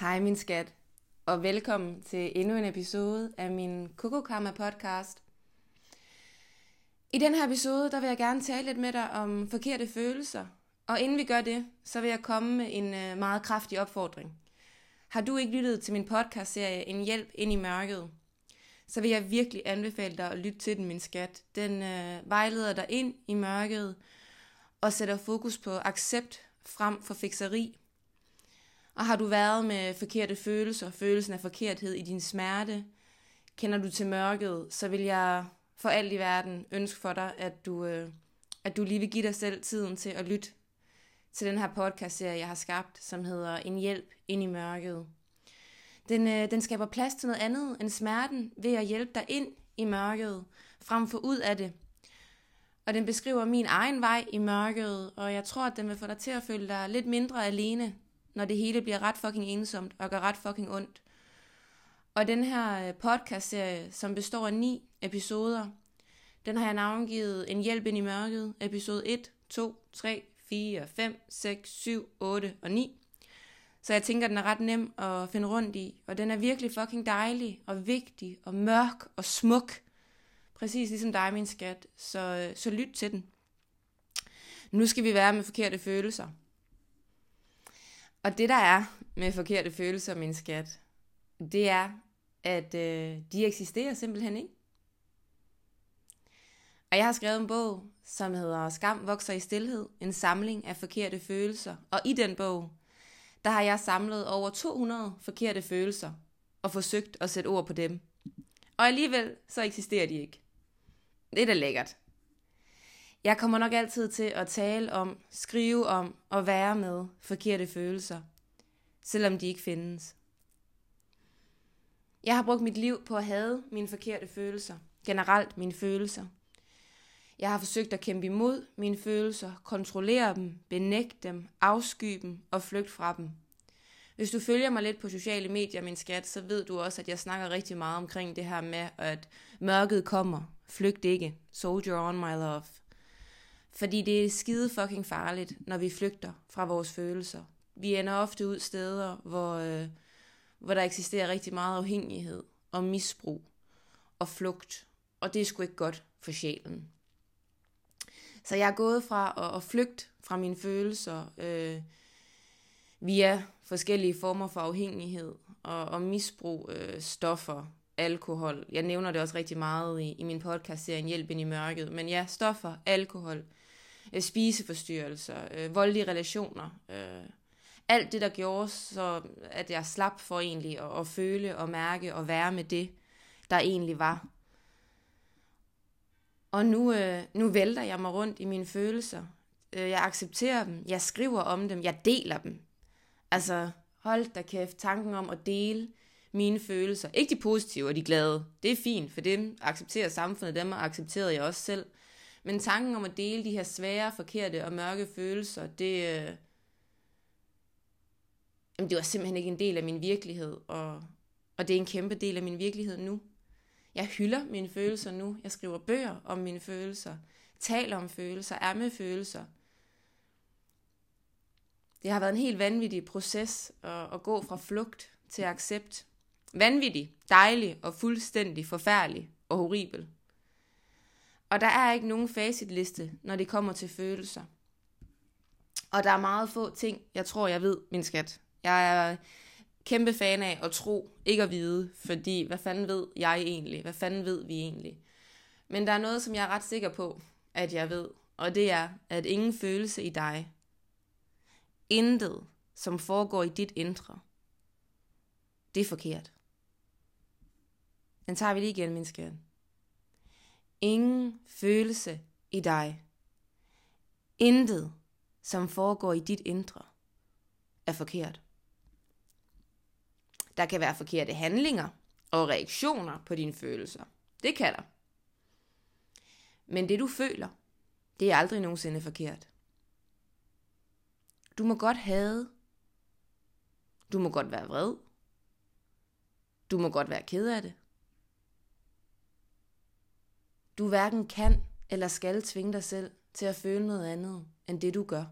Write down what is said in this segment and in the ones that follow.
Hej min skat, og velkommen til endnu en episode af min Coco Karma podcast. I den her episode, der vil jeg gerne tale lidt med dig om forkerte følelser. Og inden vi gør det, så vil jeg komme med en øh, meget kraftig opfordring. Har du ikke lyttet til min podcastserie En hjælp ind i mørket, så vil jeg virkelig anbefale dig at lytte til den, min skat. Den øh, vejleder dig ind i mørket og sætter fokus på accept frem for fikseri og har du været med forkerte følelser, følelsen af forkerthed i din smerte, kender du til mørket, så vil jeg for alt i verden ønske for dig, at du, øh, at du lige vil give dig selv tiden til at lytte til den her podcast-serie, jeg har skabt, som hedder En hjælp ind i mørket. Den, øh, den skaber plads til noget andet end smerten ved at hjælpe dig ind i mørket, frem for ud af det. Og den beskriver min egen vej i mørket, og jeg tror, at den vil få dig til at føle dig lidt mindre alene, når det hele bliver ret fucking ensomt og gør ret fucking ondt. Og den her podcastserie, podcast-serie, som består af ni episoder, den har jeg navngivet En hjælp ind i mørket, episode 1, 2, 3, 4, 5, 6, 7, 8 og 9. Så jeg tænker, den er ret nem at finde rundt i, og den er virkelig fucking dejlig og vigtig og mørk og smuk. Præcis ligesom dig, min skat. Så, øh, så lyt til den. Nu skal vi være med forkerte følelser. Og det der er med forkerte følelser, min skat, det er, at øh, de eksisterer simpelthen ikke. Og jeg har skrevet en bog, som hedder Skam vokser i stillhed, en samling af forkerte følelser. Og i den bog, der har jeg samlet over 200 forkerte følelser og forsøgt at sætte ord på dem. Og alligevel så eksisterer de ikke. Det er da lækkert. Jeg kommer nok altid til at tale om, skrive om og være med forkerte følelser, selvom de ikke findes. Jeg har brugt mit liv på at have mine forkerte følelser, generelt mine følelser. Jeg har forsøgt at kæmpe imod mine følelser, kontrollere dem, benægte dem, afsky dem og flygte fra dem. Hvis du følger mig lidt på sociale medier, min skat, så ved du også, at jeg snakker rigtig meget omkring det her med, at mørket kommer, flygt ikke, soldier on my love. Fordi det er skide fucking farligt, når vi flygter fra vores følelser. Vi ender ofte ud steder, hvor, øh, hvor der eksisterer rigtig meget afhængighed og misbrug og flugt. Og det er sgu ikke godt for sjælen. Så jeg er gået fra at, at flygte fra mine følelser øh, via forskellige former for afhængighed og, og misbrug, øh, stoffer, alkohol. Jeg nævner det også rigtig meget i, i min podcast serien Hjælp ind i mørket. Men ja, stoffer, alkohol, øh, spiseforstyrrelser, øh, voldelige relationer. Øh, alt det, der gjorde, så at jeg slap for egentlig at, at føle og mærke og være med det, der egentlig var. Og nu, øh, nu vælter jeg mig rundt i mine følelser. Øh, jeg accepterer dem, jeg skriver om dem, jeg deler dem. Altså, hold da kæft, tanken om at dele mine følelser. Ikke de positive og de glade. Det er fint, for dem accepterer samfundet, dem accepterede jeg også selv. Men tanken om at dele de her svære, forkerte og mørke følelser, det, øh, jamen det var simpelthen ikke en del af min virkelighed, og, og det er en kæmpe del af min virkelighed nu. Jeg hylder mine følelser nu. Jeg skriver bøger om mine følelser, taler om følelser, er med følelser. Det har været en helt vanvittig proces at, at gå fra flugt til accept. Vanvittig, dejlig og fuldstændig forfærdelig og horribel. Og der er ikke nogen facitliste, når det kommer til følelser. Og der er meget få ting, jeg tror, jeg ved, min skat. Jeg er kæmpe fan af at tro, ikke at vide, fordi hvad fanden ved jeg egentlig? Hvad fanden ved vi egentlig? Men der er noget, som jeg er ret sikker på, at jeg ved, og det er, at ingen følelse i dig, intet, som foregår i dit indre, det er forkert. Den tager vi lige igen, min skat ingen følelse i dig. Intet, som foregår i dit indre, er forkert. Der kan være forkerte handlinger og reaktioner på dine følelser. Det kan der. Men det du føler, det er aldrig nogensinde forkert. Du må godt hade. Du må godt være vred. Du må godt være ked af det. Du hverken kan eller skal tvinge dig selv til at føle noget andet end det du gør.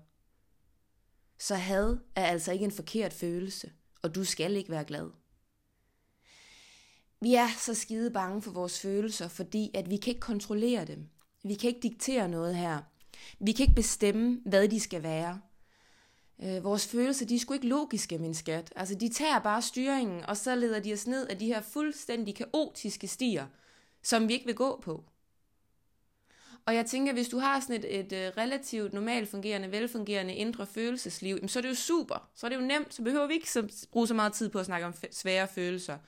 Så had er altså ikke en forkert følelse, og du skal ikke være glad. Vi er så skide bange for vores følelser, fordi at vi kan ikke kontrollere dem. Vi kan ikke diktere noget her. Vi kan ikke bestemme, hvad de skal være. Øh, vores følelser, de er sgu ikke logiske, min skat. Altså, de tager bare styringen, og så leder de os ned af de her fuldstændig kaotiske stier, som vi ikke vil gå på. Og jeg tænker, hvis du har sådan et, et, øh, relativt normalt fungerende, velfungerende indre følelsesliv, så er det jo super. Så er det jo nemt, så behøver vi ikke så, bruge så meget tid på at snakke om svære følelser.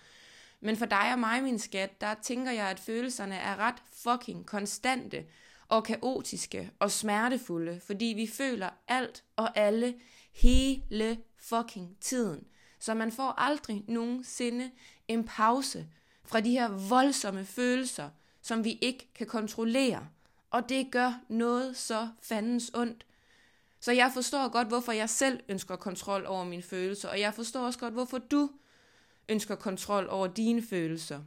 Men for dig og mig, min skat, der tænker jeg, at følelserne er ret fucking konstante og kaotiske og smertefulde, fordi vi føler alt og alle hele fucking tiden. Så man får aldrig nogensinde en pause fra de her voldsomme følelser, som vi ikke kan kontrollere. Og det gør noget så fandens ondt. Så jeg forstår godt, hvorfor jeg selv ønsker kontrol over mine følelser, og jeg forstår også godt, hvorfor du ønsker kontrol over dine følelser.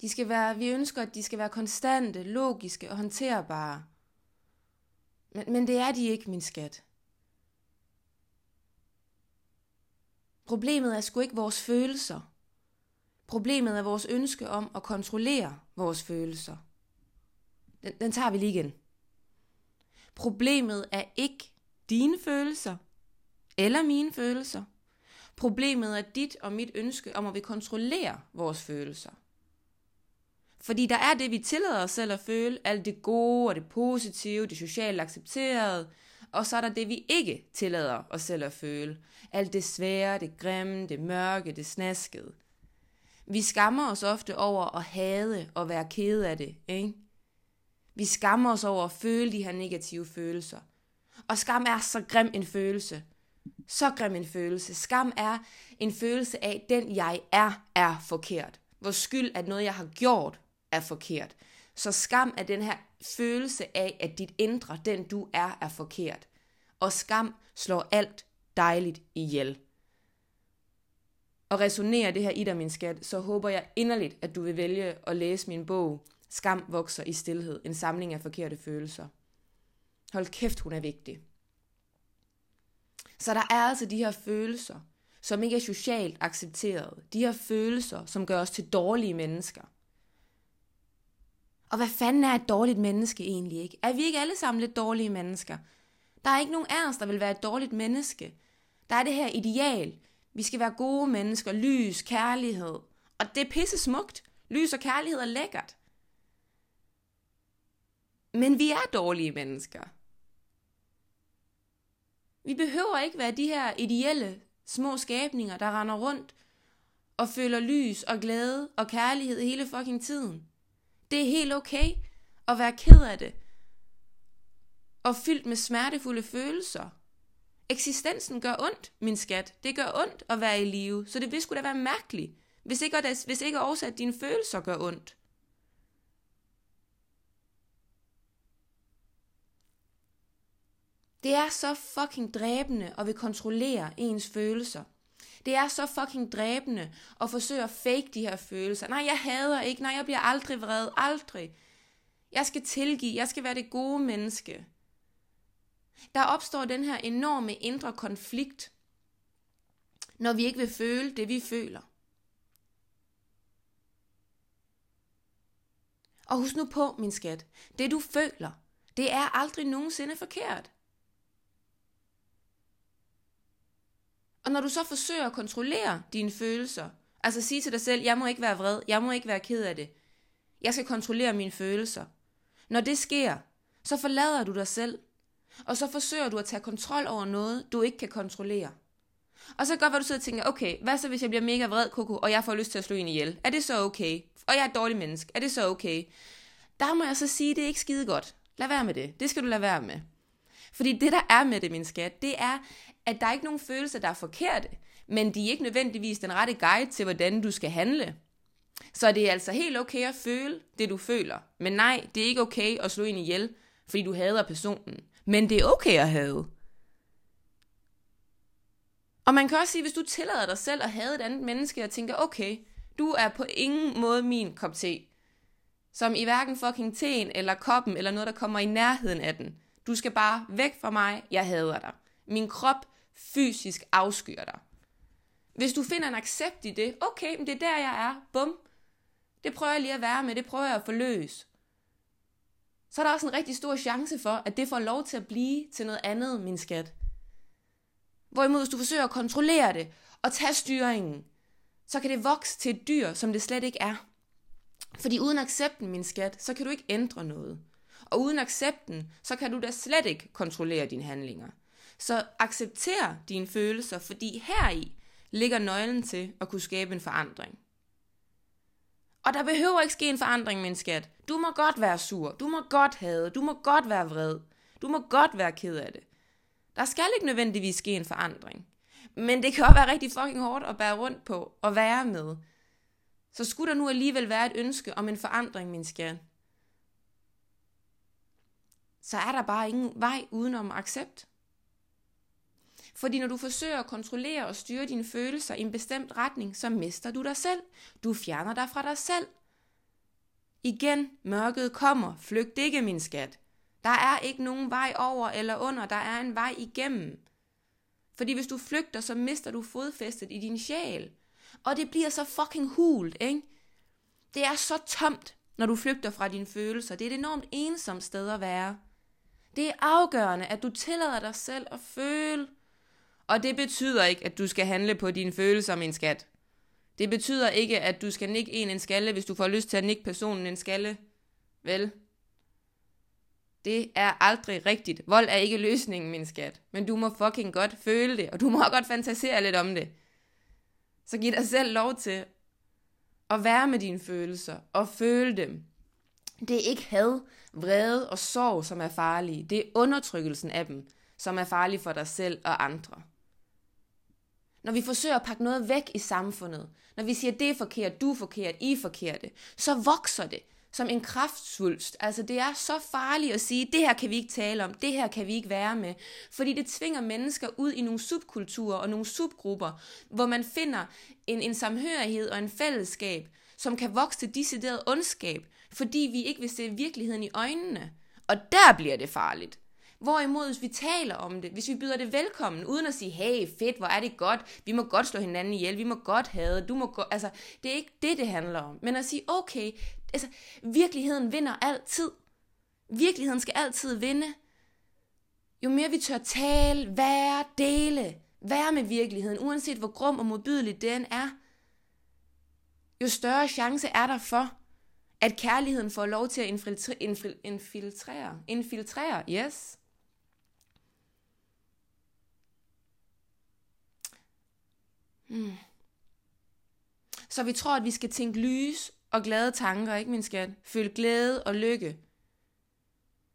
De skal være, vi ønsker, at de skal være konstante, logiske og håndterbare. Men, men det er de ikke, min skat. Problemet er sgu ikke vores følelser. Problemet er vores ønske om at kontrollere vores følelser. Den, den tager vi lige igen. Problemet er ikke dine følelser eller mine følelser. Problemet er dit og mit ønske om at vi kontrollerer vores følelser. Fordi der er det, vi tillader os selv at føle, alt det gode og det positive, det socialt accepterede, og så er der det, vi ikke tillader os selv at føle. Alt det svære, det grimme, det mørke, det snaskede. Vi skammer os ofte over at hade og være kede af det, ikke? Vi skammer os over at føle de her negative følelser. Og skam er så grim en følelse. Så grim en følelse. Skam er en følelse af, at den jeg er, er forkert. Hvor skyld, at noget jeg har gjort, er forkert. Så skam er den her følelse af, at dit indre, den du er, er forkert. Og skam slår alt dejligt ihjel. Og resonerer det her i dig, min skat, så håber jeg inderligt, at du vil vælge at læse min bog, Skam vokser i stillhed, en samling af forkerte følelser. Hold kæft, hun er vigtig. Så der er altså de her følelser, som ikke er socialt accepteret. De her følelser, som gør os til dårlige mennesker. Og hvad fanden er et dårligt menneske egentlig ikke? Er vi ikke alle sammen lidt dårlige mennesker? Der er ikke nogen af os, der vil være et dårligt menneske. Der er det her ideal. Vi skal være gode mennesker, lys, kærlighed. Og det er pisse smukt. Lys og kærlighed er lækkert. Men vi er dårlige mennesker. Vi behøver ikke være de her ideelle små skabninger, der render rundt og føler lys og glæde og kærlighed hele fucking tiden. Det er helt okay at være ked af det. Og fyldt med smertefulde følelser. Eksistensen gør ondt, min skat. Det gør ondt at være i live, så det vil sgu da være mærkeligt, hvis ikke, hvis ikke også at dine følelser gør ondt. Det er så fucking dræbende at vil kontrollere ens følelser. Det er så fucking dræbende at forsøge at fake de her følelser. Nej, jeg hader ikke. Nej, jeg bliver aldrig vred. Aldrig. Jeg skal tilgive. Jeg skal være det gode menneske. Der opstår den her enorme indre konflikt, når vi ikke vil føle det, vi føler. Og husk nu på, min skat, det du føler, det er aldrig nogensinde forkert. Og når du så forsøger at kontrollere dine følelser, altså sige til dig selv, jeg må ikke være vred, jeg må ikke være ked af det, jeg skal kontrollere mine følelser. Når det sker, så forlader du dig selv, og så forsøger du at tage kontrol over noget, du ikke kan kontrollere. Og så godt, hvad du sidder og tænker, okay, hvad så hvis jeg bliver mega vred, Koko, og jeg får lyst til at slå en ihjel? Er det så okay? Og jeg er et dårligt menneske. Er det så okay? Der må jeg så sige, det er ikke skide godt. Lad være med det. Det skal du lade være med. Fordi det, der er med det, min skat, det er, at der er ikke nogen følelser, der er forkerte, men de er ikke nødvendigvis den rette guide til, hvordan du skal handle. Så det er altså helt okay at føle det, du føler. Men nej, det er ikke okay at slå en ihjel, fordi du hader personen. Men det er okay at have. Og man kan også sige, hvis du tillader dig selv at have et andet menneske, og tænker, okay, du er på ingen måde min kop te. Som i hverken fucking teen, eller koppen, eller noget, der kommer i nærheden af den. Du skal bare væk fra mig. Jeg hader dig. Min krop fysisk afskyer dig. Hvis du finder en accept i det, okay, men det er der, jeg er. Bum. Det prøver jeg lige at være med. Det prøver jeg at forløse. Så er der også en rigtig stor chance for, at det får lov til at blive til noget andet, min skat. Hvorimod, hvis du forsøger at kontrollere det og tage styringen, så kan det vokse til et dyr, som det slet ikke er. Fordi uden accepten, min skat, så kan du ikke ændre noget. Og uden accepten, så kan du da slet ikke kontrollere dine handlinger. Så accepter dine følelser, fordi heri ligger nøglen til at kunne skabe en forandring. Og der behøver ikke ske en forandring, min skat. Du må godt være sur, du må godt hade, du må godt være vred, du må godt være ked af det. Der skal ikke nødvendigvis ske en forandring. Men det kan også være rigtig fucking hårdt at bære rundt på og være med. Så skulle der nu alligevel være et ønske om en forandring, min skat, så er der bare ingen vej udenom accept. Fordi når du forsøger at kontrollere og styre dine følelser i en bestemt retning, så mister du dig selv. Du fjerner dig fra dig selv. Igen, mørket kommer. Flygt ikke, min skat. Der er ikke nogen vej over eller under. Der er en vej igennem. Fordi hvis du flygter, så mister du fodfæstet i din sjæl. Og det bliver så fucking hult, ikke? Det er så tomt, når du flygter fra dine følelser. Det er et enormt ensomt sted at være. Det er afgørende, at du tillader dig selv at føle. Og det betyder ikke, at du skal handle på dine følelser, min skat. Det betyder ikke, at du skal nikke en en skalle, hvis du får lyst til at nikke personen en skalle. Vel? Det er aldrig rigtigt. Vold er ikke løsningen, min skat. Men du må fucking godt føle det, og du må godt fantasere lidt om det. Så giv dig selv lov til at være med dine følelser og føle dem. Det er ikke had, vrede og sorg, som er farlige. Det er undertrykkelsen af dem, som er farlig for dig selv og andre. Når vi forsøger at pakke noget væk i samfundet, når vi siger, det er forkert, du er forkert, I er forkerte, så vokser det som en kraftsvulst. Altså det er så farligt at sige, det her kan vi ikke tale om, det her kan vi ikke være med. Fordi det tvinger mennesker ud i nogle subkulturer og nogle subgrupper, hvor man finder en, en samhørighed og en fællesskab, som kan vokse til decideret ondskab, fordi vi ikke vil se virkeligheden i øjnene. Og der bliver det farligt. Hvorimod, hvis vi taler om det, hvis vi byder det velkommen, uden at sige, hey, fedt, hvor er det godt, vi må godt slå hinanden ihjel, vi må godt have, du må godt, altså, det er ikke det, det handler om. Men at sige, okay, altså, virkeligheden vinder altid. Virkeligheden skal altid vinde. Jo mere vi tør tale, være, dele, være med virkeligheden, uanset hvor grum og modbydelig den er, jo større chance er der for, at kærligheden får lov til at infiltrere, infiltrere, infiltrere, yes, Mm. Så vi tror, at vi skal tænke lys og glade tanker, ikke min skat? Føle glæde og lykke.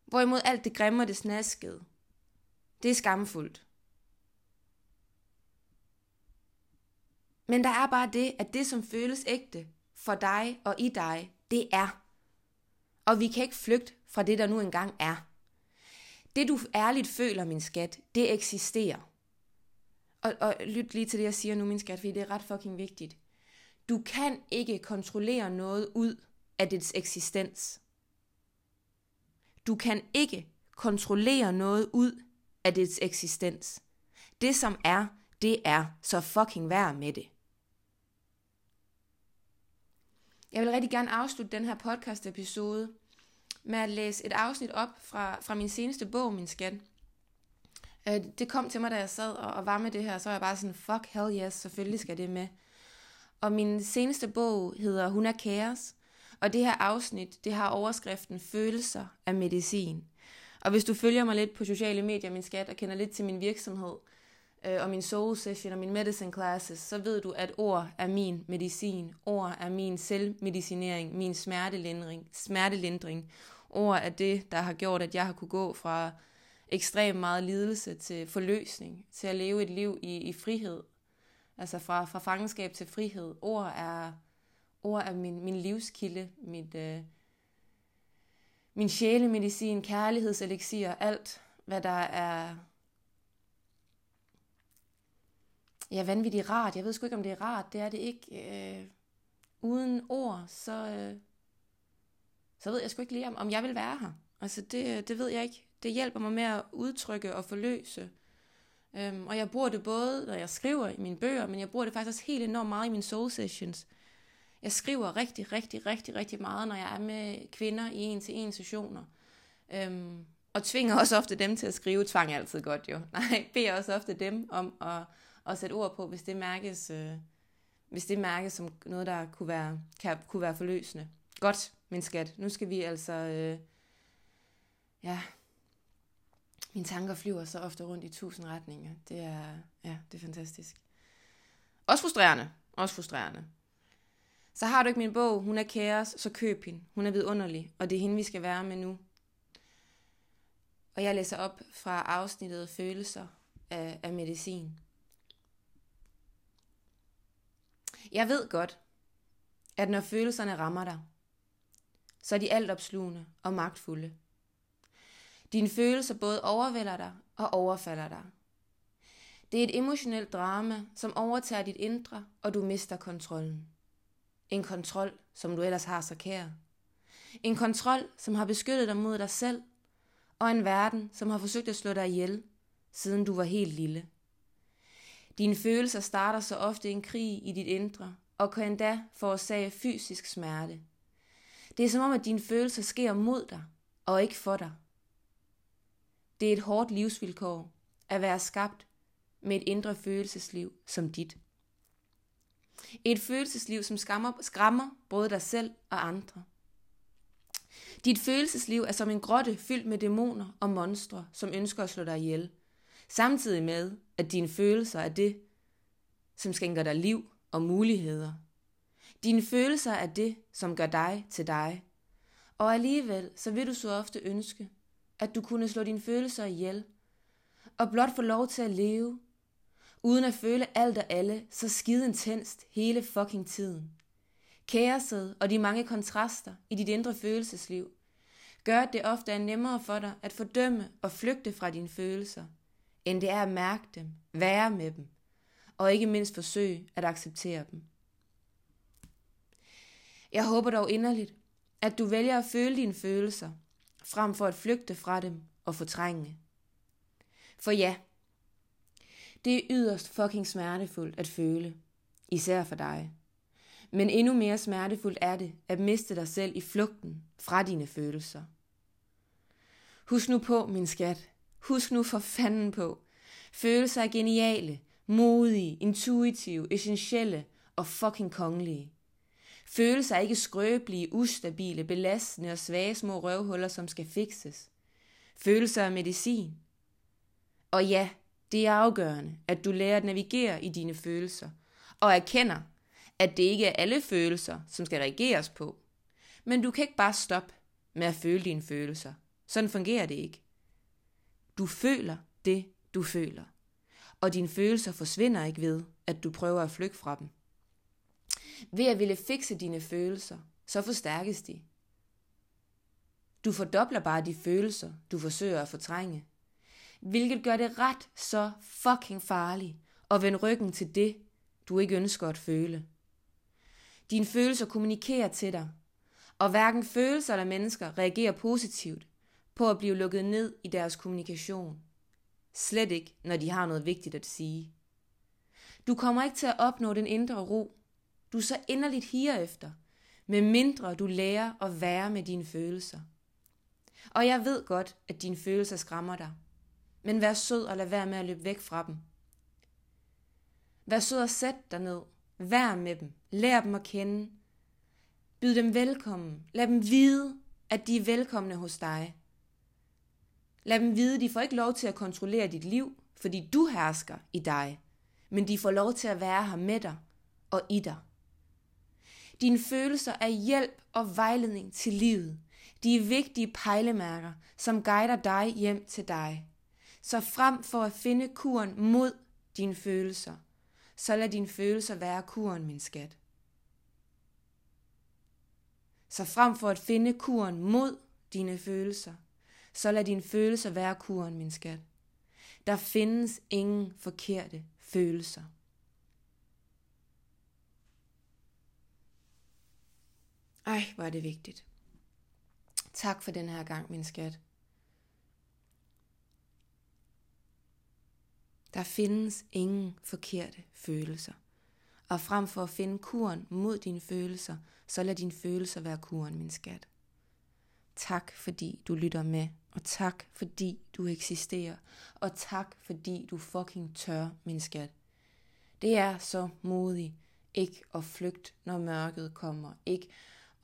Hvorimod alt det grimme og det snaskede, det er skamfuldt. Men der er bare det, at det, som føles ægte for dig og i dig, det er. Og vi kan ikke flygte fra det, der nu engang er. Det, du ærligt føler, min skat, det eksisterer. Og, og lyt lige til det, jeg siger nu, min skat, fordi det er ret fucking vigtigt. Du kan ikke kontrollere noget ud af dets eksistens. Du kan ikke kontrollere noget ud af dets eksistens. Det som er, det er, så fucking vær med det. Jeg vil rigtig gerne afslutte den her podcast episode med at læse et afsnit op fra, fra min seneste bog, min skat. Øh, det kom til mig, da jeg sad og, og var med det her, så var jeg bare sådan, fuck hell yes, selvfølgelig skal det med. Og min seneste bog hedder Hun er kaos, og det her afsnit, det har overskriften Følelser af medicin. Og hvis du følger mig lidt på sociale medier, min skat, og kender lidt til min virksomhed, øh, og min soul session og min medicine classes, så ved du, at ord er min medicin. Ord er min selvmedicinering, min smertelindring. smertelindring. Ord er det, der har gjort, at jeg har kunne gå fra ekstremt meget lidelse til forløsning, til at leve et liv i, i frihed. Altså fra, fra fangenskab til frihed. Ord er, ord er min, min livskilde, mit, øh, min sjælemedicin, kærlighedselixier, alt hvad der er ja, vanvittigt rart. Jeg ved sgu ikke, om det er rart. Det er det ikke. Øh, uden ord, så, øh, så ved jeg sgu ikke lige, om, om jeg vil være her. Altså, det, det ved jeg ikke. Det hjælper mig med at udtrykke og forløse. Øhm, og jeg bruger det både, når jeg skriver i mine bøger, men jeg bruger det faktisk også helt enormt meget i mine soul sessions. Jeg skriver rigtig, rigtig, rigtig, rigtig meget, når jeg er med kvinder i en-til-en sessioner. Øhm, og tvinger også ofte dem til at skrive. Tvang er altid godt jo. Nej, beder også ofte dem om at, at sætte ord på, hvis det mærkes, øh, hvis det mærkes som noget, der kunne være, kan, kunne være forløsende. Godt, min skat. Nu skal vi altså... Øh, ja, mine tanker flyver så ofte rundt i tusind retninger. Det er, ja, det er fantastisk. Også frustrerende. Også frustrerende. Så har du ikke min bog, hun er kaos, så køb hende. Hun er vidunderlig, og det er hende, vi skal være med nu. Og jeg læser op fra afsnittet Følelser af, af medicin. Jeg ved godt, at når følelserne rammer dig, så er de altopslugende og magtfulde. Dine følelser både overvælder dig og overfalder dig. Det er et emotionelt drama, som overtager dit indre, og du mister kontrollen. En kontrol, som du ellers har så kær. En kontrol, som har beskyttet dig mod dig selv, og en verden, som har forsøgt at slå dig ihjel, siden du var helt lille. Dine følelser starter så ofte en krig i dit indre, og kan endda forårsage fysisk smerte. Det er som om, at dine følelser sker mod dig, og ikke for dig. Det er et hårdt livsvilkår at være skabt med et indre følelsesliv som dit. Et følelsesliv, som skammer, skræmmer både dig selv og andre. Dit følelsesliv er som en grotte fyldt med dæmoner og monstre, som ønsker at slå dig ihjel. Samtidig med, at dine følelser er det, som skænker dig liv og muligheder. Dine følelser er det, som gør dig til dig. Og alligevel, så vil du så ofte ønske, at du kunne slå dine følelser ihjel, og blot få lov til at leve, uden at føle alt og alle så skide intenst hele fucking tiden. Kaoset og de mange kontraster i dit indre følelsesliv gør, at det ofte er nemmere for dig at fordømme og flygte fra dine følelser, end det er at mærke dem, være med dem, og ikke mindst forsøge at acceptere dem. Jeg håber dog inderligt, at du vælger at føle dine følelser, frem for at flygte fra dem og fortrænge. For ja, det er yderst fucking smertefuldt at føle, især for dig. Men endnu mere smertefuldt er det at miste dig selv i flugten fra dine følelser. Husk nu på, min skat. Husk nu for fanden på. Følelser er geniale, modige, intuitive, essentielle og fucking kongelige. Følelser er ikke skrøbelige, ustabile, belastende og svage små røvhuller, som skal fikses. Følelser er medicin. Og ja, det er afgørende, at du lærer at navigere i dine følelser, og erkender, at det ikke er alle følelser, som skal reageres på. Men du kan ikke bare stoppe med at føle dine følelser. Sådan fungerer det ikke. Du føler det, du føler. Og dine følelser forsvinder ikke ved, at du prøver at flygte fra dem. Ved at ville fikse dine følelser, så forstærkes de. Du fordobler bare de følelser, du forsøger at fortrænge. Hvilket gør det ret så fucking farligt at vende ryggen til det, du ikke ønsker at føle. Dine følelser kommunikerer til dig, og hverken følelser eller mennesker reagerer positivt på at blive lukket ned i deres kommunikation. Slet ikke, når de har noget vigtigt at sige. Du kommer ikke til at opnå den indre ro, du så inderligt higer efter, med mindre du lærer at være med dine følelser. Og jeg ved godt, at dine følelser skræmmer dig, men vær sød og lad være med at løbe væk fra dem. Vær sød og sæt dig ned. Vær med dem. Lær dem at kende. Byd dem velkommen. Lad dem vide, at de er velkomne hos dig. Lad dem vide, at de får ikke lov til at kontrollere dit liv, fordi du hersker i dig, men de får lov til at være her med dig og i dig. Dine følelser er hjælp og vejledning til livet. De er vigtige pejlemærker, som guider dig hjem til dig. Så frem for at finde kuren mod dine følelser, så lad dine følelser være kuren, min skat. Så frem for at finde kuren mod dine følelser, så lad dine følelser være kuren, min skat. Der findes ingen forkerte følelser. Ej, hvor er det vigtigt. Tak for den her gang, min skat. Der findes ingen forkerte følelser. Og frem for at finde kuren mod dine følelser, så lad dine følelser være kuren, min skat. Tak fordi du lytter med, og tak fordi du eksisterer, og tak fordi du fucking tør, min skat. Det er så modigt ikke at flygte, når mørket kommer. Ikke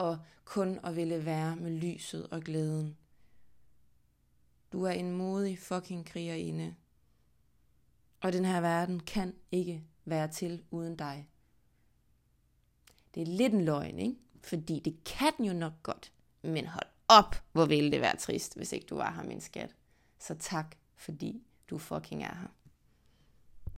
og kun at ville være med lyset og glæden. Du er en modig fucking krigerinde. Og den her verden kan ikke være til uden dig. Det er lidt en løgn, ikke? Fordi det kan den jo nok godt. Men hold op, hvor ville det være trist, hvis ikke du var her, min skat. Så tak, fordi du fucking er her.